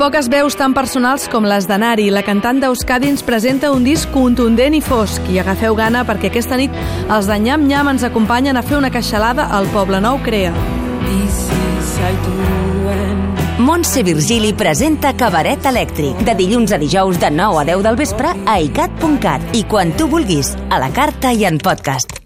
Poques veus tan personals com les de Nari, la cantant d'Euskadi ens presenta un disc contundent i fosc. I agafeu gana perquè aquesta nit els de Nyam Nyam ens acompanyen a fer una queixalada al Poble Nou Crea. Montse Virgili presenta Cabaret Elèctric de dilluns a dijous de 9 a 10 del vespre a icat.cat i quan tu vulguis, a la carta i en podcast.